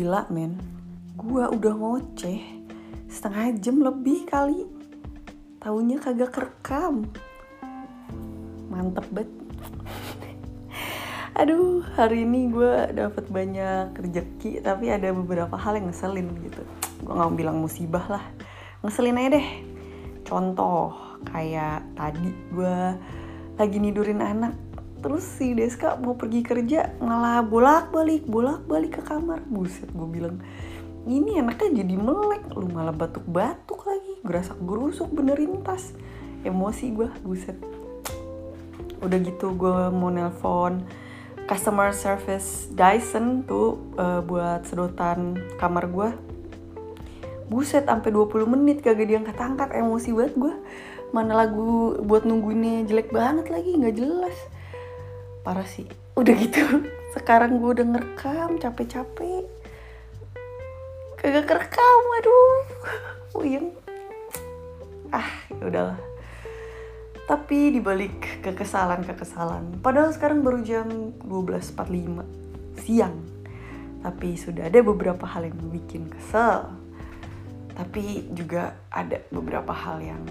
Gila men, gue udah ngoceh setengah jam lebih kali. Taunya kagak kerekam. Mantep banget. Aduh, hari ini gue dapet banyak rezeki, tapi ada beberapa hal yang ngeselin gitu. Gue gak mau bilang musibah lah, ngeselin aja deh. Contoh, kayak tadi gue lagi nidurin anak, terus si Deska mau pergi kerja malah bolak-balik, bolak-balik ke kamar. Buset, gue bilang, ini anaknya jadi melek, lu malah batuk-batuk lagi, gerasak gerusuk benerin tas. Emosi gue, buset. Udah gitu gue mau nelpon customer service Dyson tuh uh, buat sedotan kamar gue buset sampai 20 menit kagak diangkat-angkat emosi banget gue mana lagu buat nungguinnya jelek banget lagi nggak jelas parah sih. Udah gitu sekarang gue udah ngerekam capek-capek. Kagak kerekam aduh. Puyeng ah ya udahlah. Tapi dibalik kekesalan-kekesalan padahal sekarang baru jam 12.45 siang. Tapi sudah ada beberapa hal yang bikin kesel. Tapi juga ada beberapa hal yang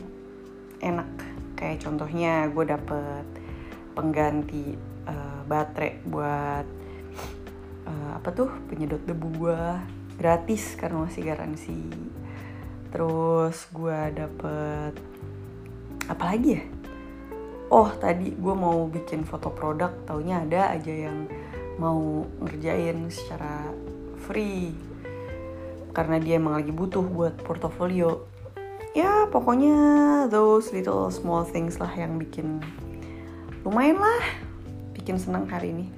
enak. Kayak contohnya gue dapet pengganti uh, baterai buat uh, apa tuh penyedot debu gue gratis karena masih garansi. Terus gue dapet apa lagi ya? Oh tadi gue mau bikin foto produk. Taunya ada aja yang mau ngerjain secara free. Karena dia emang lagi butuh buat portofolio. Ya pokoknya those little small things lah yang bikin lumayan lah bikin senang hari ini.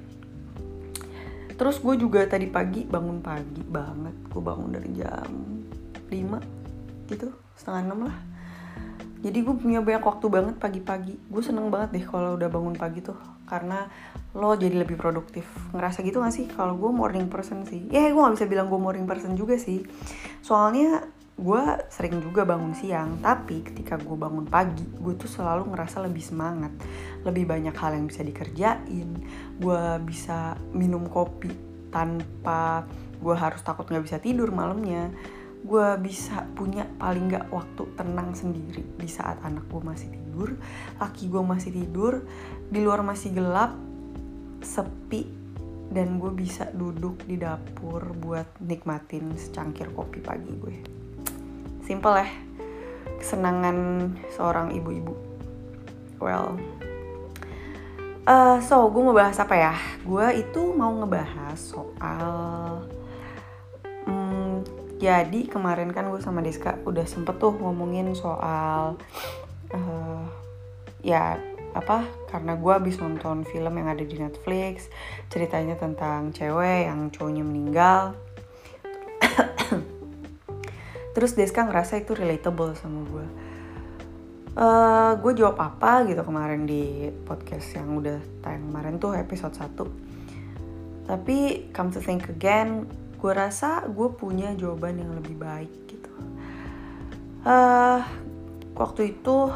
Terus gue juga tadi pagi bangun pagi banget. Gue bangun dari jam 5 gitu setengah 6 lah. Jadi gue punya banyak waktu banget pagi-pagi. Gue seneng banget deh kalau udah bangun pagi tuh karena lo jadi lebih produktif. Ngerasa gitu gak sih? Kalau gue morning person sih. Ya gue gak bisa bilang gue morning person juga sih. Soalnya gue sering juga bangun siang tapi ketika gue bangun pagi gue tuh selalu ngerasa lebih semangat lebih banyak hal yang bisa dikerjain gue bisa minum kopi tanpa gue harus takut nggak bisa tidur malamnya gue bisa punya paling gak waktu tenang sendiri di saat anak gue masih tidur, laki gue masih tidur, di luar masih gelap, sepi, dan gue bisa duduk di dapur buat nikmatin secangkir kopi pagi gue. Simple ya, kesenangan seorang ibu-ibu. Well, uh, so gue mau bahas apa ya? Gue itu mau ngebahas soal jadi kemarin kan gue sama Deska udah sempet tuh ngomongin soal uh, ya apa karena gue habis nonton film yang ada di Netflix ceritanya tentang cewek yang cowoknya meninggal terus Deska ngerasa itu relatable sama gue uh, gue jawab apa gitu kemarin di podcast yang udah tayang kemarin tuh episode 1 tapi come to think again gue rasa gue punya jawaban yang lebih baik gitu. Uh, waktu itu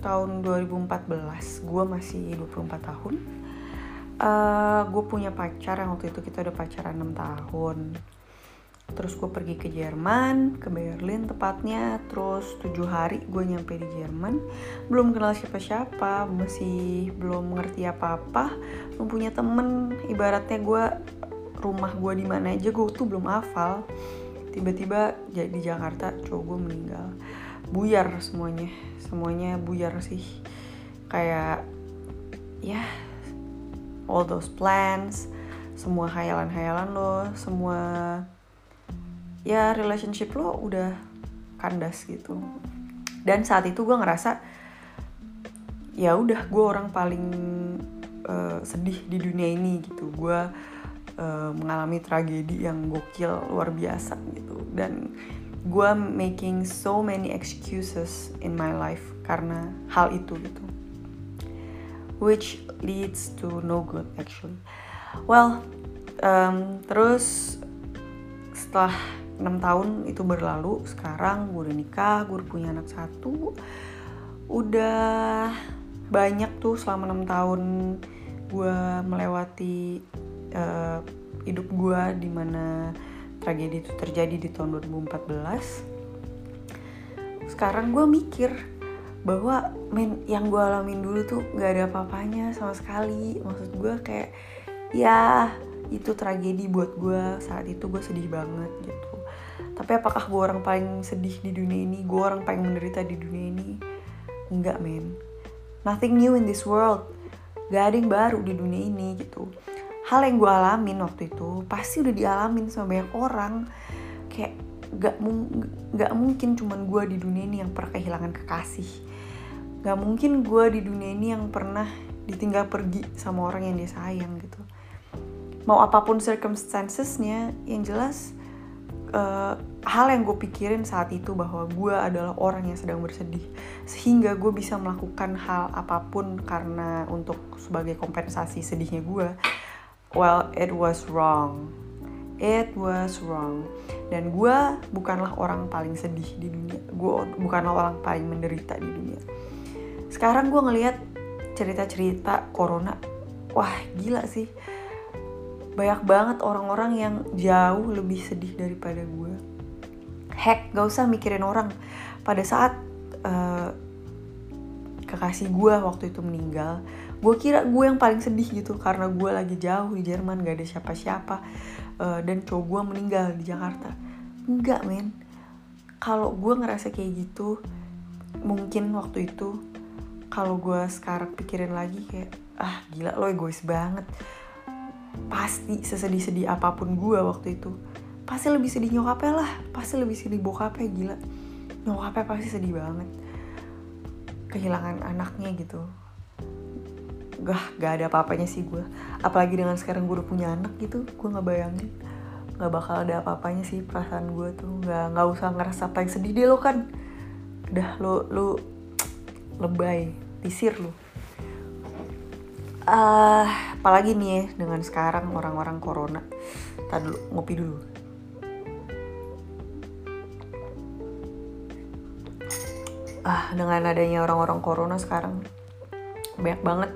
tahun 2014 gue masih 24 tahun. Uh, gue punya pacar yang waktu itu kita udah pacaran 6 tahun terus gue pergi ke Jerman ke Berlin tepatnya. Terus tujuh hari gue nyampe di Jerman. Belum kenal siapa-siapa masih belum mengerti apa-apa belum punya temen. Ibaratnya gue rumah gue di mana aja gue tuh belum hafal. Tiba-tiba di Jakarta cowok gue meninggal. Buyar semuanya. Semuanya buyar sih. Kayak ya yeah, all those plans semua hayalan-hayalan lo semua ya relationship lo udah kandas gitu. Dan saat itu gue ngerasa ya udah gue orang paling uh, sedih di dunia ini gitu. Gue uh, mengalami tragedi yang gokil luar biasa gitu. Dan gue making so many excuses in my life karena hal itu gitu. Which leads to no good actually. Well um, terus setelah enam tahun itu berlalu sekarang gue udah nikah gue udah punya anak satu. Udah banyak tuh selama enam tahun gue melewati uh, hidup gue di mana tragedi itu terjadi di tahun 2014 sekarang gue mikir bahwa men yang gue alamin dulu tuh gak ada apa-apanya sama sekali. Maksud gue kayak ya itu tragedi buat gue saat itu gue sedih banget gitu tapi apakah gue orang paling sedih di dunia ini? Gue orang paling menderita di dunia ini? Enggak men. Nothing new in this world. Gak ada yang baru di dunia ini gitu. Hal yang gue alamin waktu itu pasti udah dialamin sama banyak orang. Kayak gak, mung gak mungkin cuman gue di dunia ini yang pernah kehilangan kekasih. Gak mungkin gue di dunia ini yang pernah ditinggal pergi sama orang yang dia sayang gitu. Mau apa pun circumstancesnya yang jelas uh, hal yang gue pikirin saat itu bahwa gue adalah orang yang sedang bersedih. Sehingga gue bisa melakukan hal apa pun karena untuk sebagai kompensasi sedihnya gue. Well it was wrong. It was wrong. Dan gue bukanlah orang paling sedih di dunia. Gue bukanlah orang paling menderita di dunia. Sekarang gue ngelihat cerita-cerita corona. Wah gila sih banyak banget orang-orang yang jauh lebih sedih daripada gue heck gak usah mikirin orang. Pada saat uh, kekasih gue waktu itu meninggal gue kira gue yang paling sedih gitu karena gue lagi jauh di Jerman gak ada siapa-siapa uh, dan cowok gue meninggal di Jakarta. Enggak men. Kalau gue ngerasa kayak gitu mungkin waktu itu kalau gue sekarang pikirin lagi kayak ah gila lo egois banget pasti sesedih-sedih apa pun gue waktu itu. Pasti lebih sedih nyokapnya lah. Pasti lebih sedih bokapnya gila. Nyokapnya pasti sedih banget. Kehilangan anaknya gitu. Gak gak ada apa-apanya sih gue apalagi dengan sekarang gue udah punya anak gitu gue nggak bayangin. Nggak bakal ada apa-apanya sih perasaan gue tuh. Nggak nggak usah ngerasa paling sedih deh lo kan. Udah lo lo lebay pisir lo uh, apalagi nih ya dengan sekarang orang-orang corona. Tadi dulu ngopi dulu. Ah dengan adanya orang-orang corona sekarang banyak banget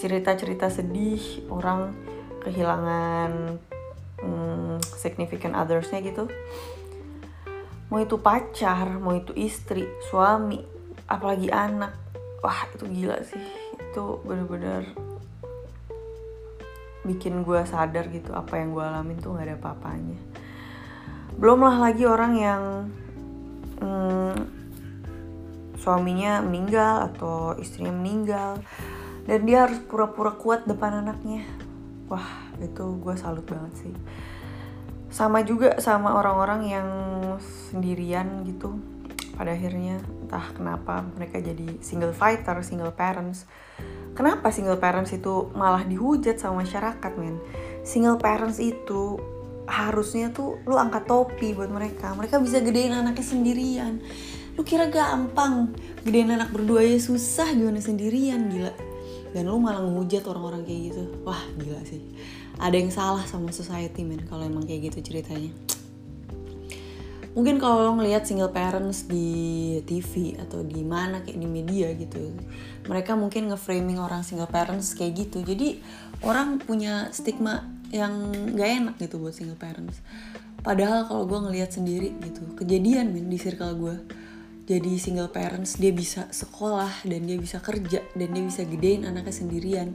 cerita-cerita sedih orang kehilangan hmm, significant othersnya gitu. Mau itu pacar mau itu istri suami apalagi anak. Wah itu gila sih itu bener-bener bikin gue sadar gitu apa yang gue alamin tuh gak ada apa-apanya. Belum lah lagi orang yang hmm, suaminya meninggal atau istrinya meninggal dan dia harus pura-pura kuat depan anaknya. Wah itu gue salut banget sih. Sama juga sama orang-orang yang sendirian gitu pada akhirnya entah kenapa mereka jadi single fighter, single parents. Kenapa single parents itu malah dihujat sama masyarakat, men? Single parents itu harusnya tuh lu angkat topi buat mereka. Mereka bisa gedein anaknya sendirian. Lu kira gampang gedein anak berdua ya susah gimana sendirian, gila dan lu malah ngehujat orang-orang kayak gitu wah gila sih ada yang salah sama society men kalau emang kayak gitu ceritanya mungkin kalau lo ngelihat single parents di TV atau di mana kayak di media gitu mereka mungkin ngeframing orang single parents kayak gitu. Jadi orang punya stigma yang gak enak gitu buat single parents. Padahal kalau gue ngelihat sendiri gitu kejadian men di circle gue jadi single parents dia bisa sekolah dan dia bisa kerja dan dia bisa gedein anaknya sendirian.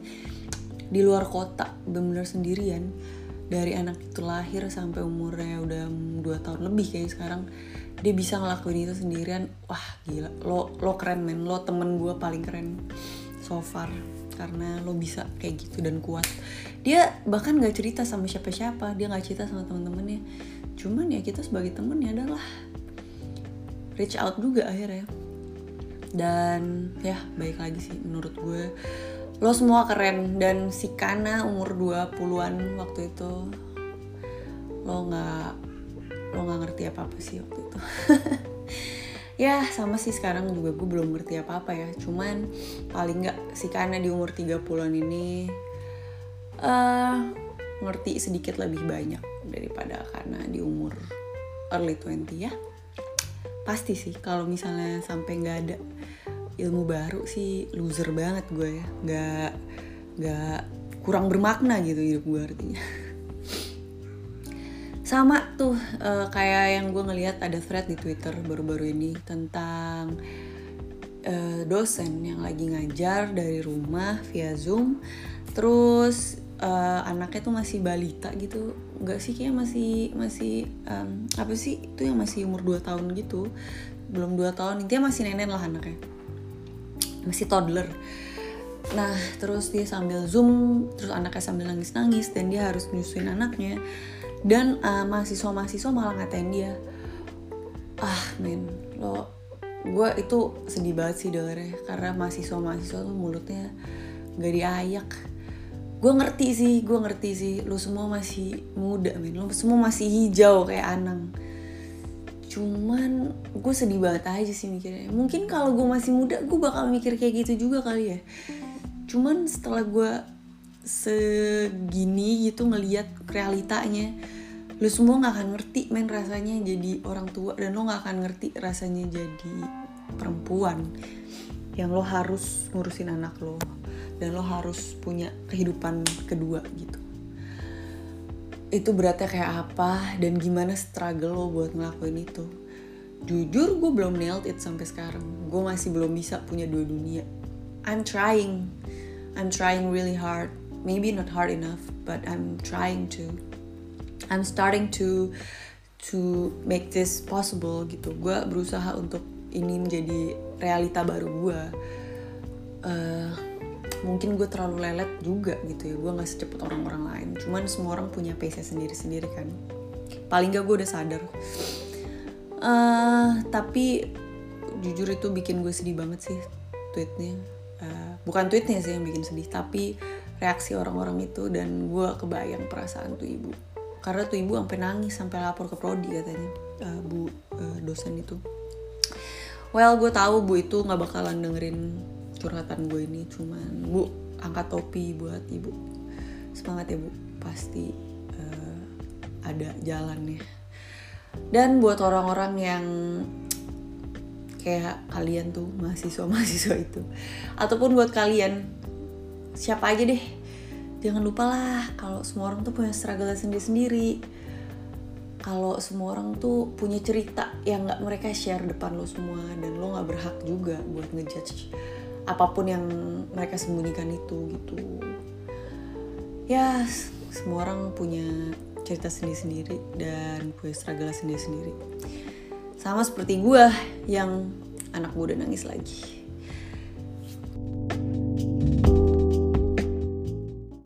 Di luar kota benar-benar sendirian dari anak itu lahir sampai umurnya udah 2 tahun lebih kayak sekarang dia bisa ngelakuin itu sendirian. Wah gila. Lo lo keren men. Lo temen gue paling keren so far. Karena lo bisa kayak gitu dan kuat. Dia bahkan nggak cerita sama siapa-siapa. Dia nggak cerita sama temen-temennya. Cuman ya kita sebagai temen ya adalah reach out juga akhirnya. Dan ya baik lagi sih menurut gue lo semua keren. Dan si Kana umur 20-an waktu itu lo nggak lo nggak ngerti apa apa sih waktu itu. Ya sama sih sekarang juga gue belum ngerti apa apa ya. Cuman paling nggak si Kana di umur 30-an ini uh, ngerti sedikit lebih banyak daripada karena di umur early 20 ya. Pasti sih kalau misalnya sampai nggak ada ilmu baru sih loser banget gue ya. Nggak nggak kurang bermakna gitu hidup gue artinya. Sama tuh uh, kayak yang gue ngelihat ada thread di Twitter baru-baru ini tentang uh, dosen yang lagi ngajar dari rumah via Zoom, terus uh, anaknya tuh masih balita gitu, nggak sih kayak masih masih um, apa sih? Itu yang masih umur 2 tahun gitu, belum 2 tahun. Intinya masih nenek lah anaknya, masih toddler. Nah terus dia sambil zoom, terus anaknya sambil nangis-nangis dan dia harus nyusuin anaknya. Dan uh, mahasiswa-mahasiswa malah ngatain dia. Ah men lo gue itu sedih banget sih dengernya karena mahasiswa-mahasiswa tuh mulutnya gak diayak. Gue ngerti sih gue ngerti sih lo semua masih muda men. Lo semua masih hijau kayak Anang cuman gue sedih banget aja sih mikirnya. Mungkin kalau gue masih muda gue bakal mikir kayak gitu juga kali ya. Cuman setelah gue segini gitu ngeliat realitanya lu semua nggak akan ngerti men rasanya jadi orang tua. Dan lo nggak akan ngerti rasanya jadi perempuan. Yang lo harus ngurusin anak lo. Dan lo harus punya kehidupan kedua gitu itu beratnya kayak apa? Dan gimana struggle lo buat ngelakuin itu? Jujur gue belum nailed it sampai sekarang. Gue masih belum bisa punya dua dunia. I'm trying. I'm trying really hard. Maybe not hard enough but I'm trying to. I'm starting to to make this possible gitu. Gue berusaha untuk ini menjadi realita baru gue uh, mungkin gue terlalu lelet juga gitu ya. Gue nggak secepat orang-orang lain. Cuman semua orang punya pace sendiri-sendiri kan. Paling gak gue udah sadar. Uh, tapi jujur itu bikin gue sedih banget sih tweetnya. Uh, bukan tweetnya sih yang bikin sedih tapi reaksi orang-orang itu dan gue kebayang perasaan tuh ibu. Karena tuh ibu sampai nangis sampai lapor ke prodi katanya. Uh, bu uh, dosen itu. Well gue tahu bu itu nggak bakalan dengerin curhatan gue ini cuman bu angkat topi buat ibu. Semangat ya bu. Pasti uh, ada jalannya. Dan buat orang-orang yang kayak kalian tuh mahasiswa-mahasiswa itu ataupun buat kalian siapa aja deh. Jangan lupa lah kalau semua orang tuh punya struggle sendiri-sendiri. Kalau semua orang tuh punya cerita yang nggak mereka share depan lo semua dan lo nggak berhak juga buat ngejudge apa pun yang mereka sembunyikan itu gitu. Ya semua orang punya cerita sendiri-sendiri dan punya struggle sendiri-sendiri. Sama seperti gue yang anak gue udah nangis lagi